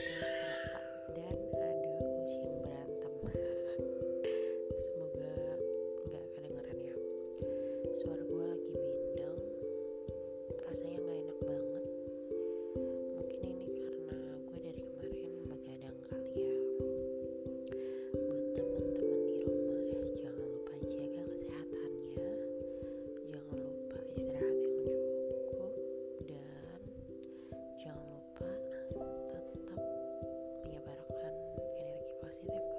berserta dan ada kucing berantem. Semoga nggak kedengeran ya. Suara gue lagi bindeng rasanya nggak enak banget. Mungkin ini karena gue dari kemarin begadang kali ya. Buat temen-temen di rumah eh, jangan lupa jaga kesehatannya. Jangan lupa istirahat así de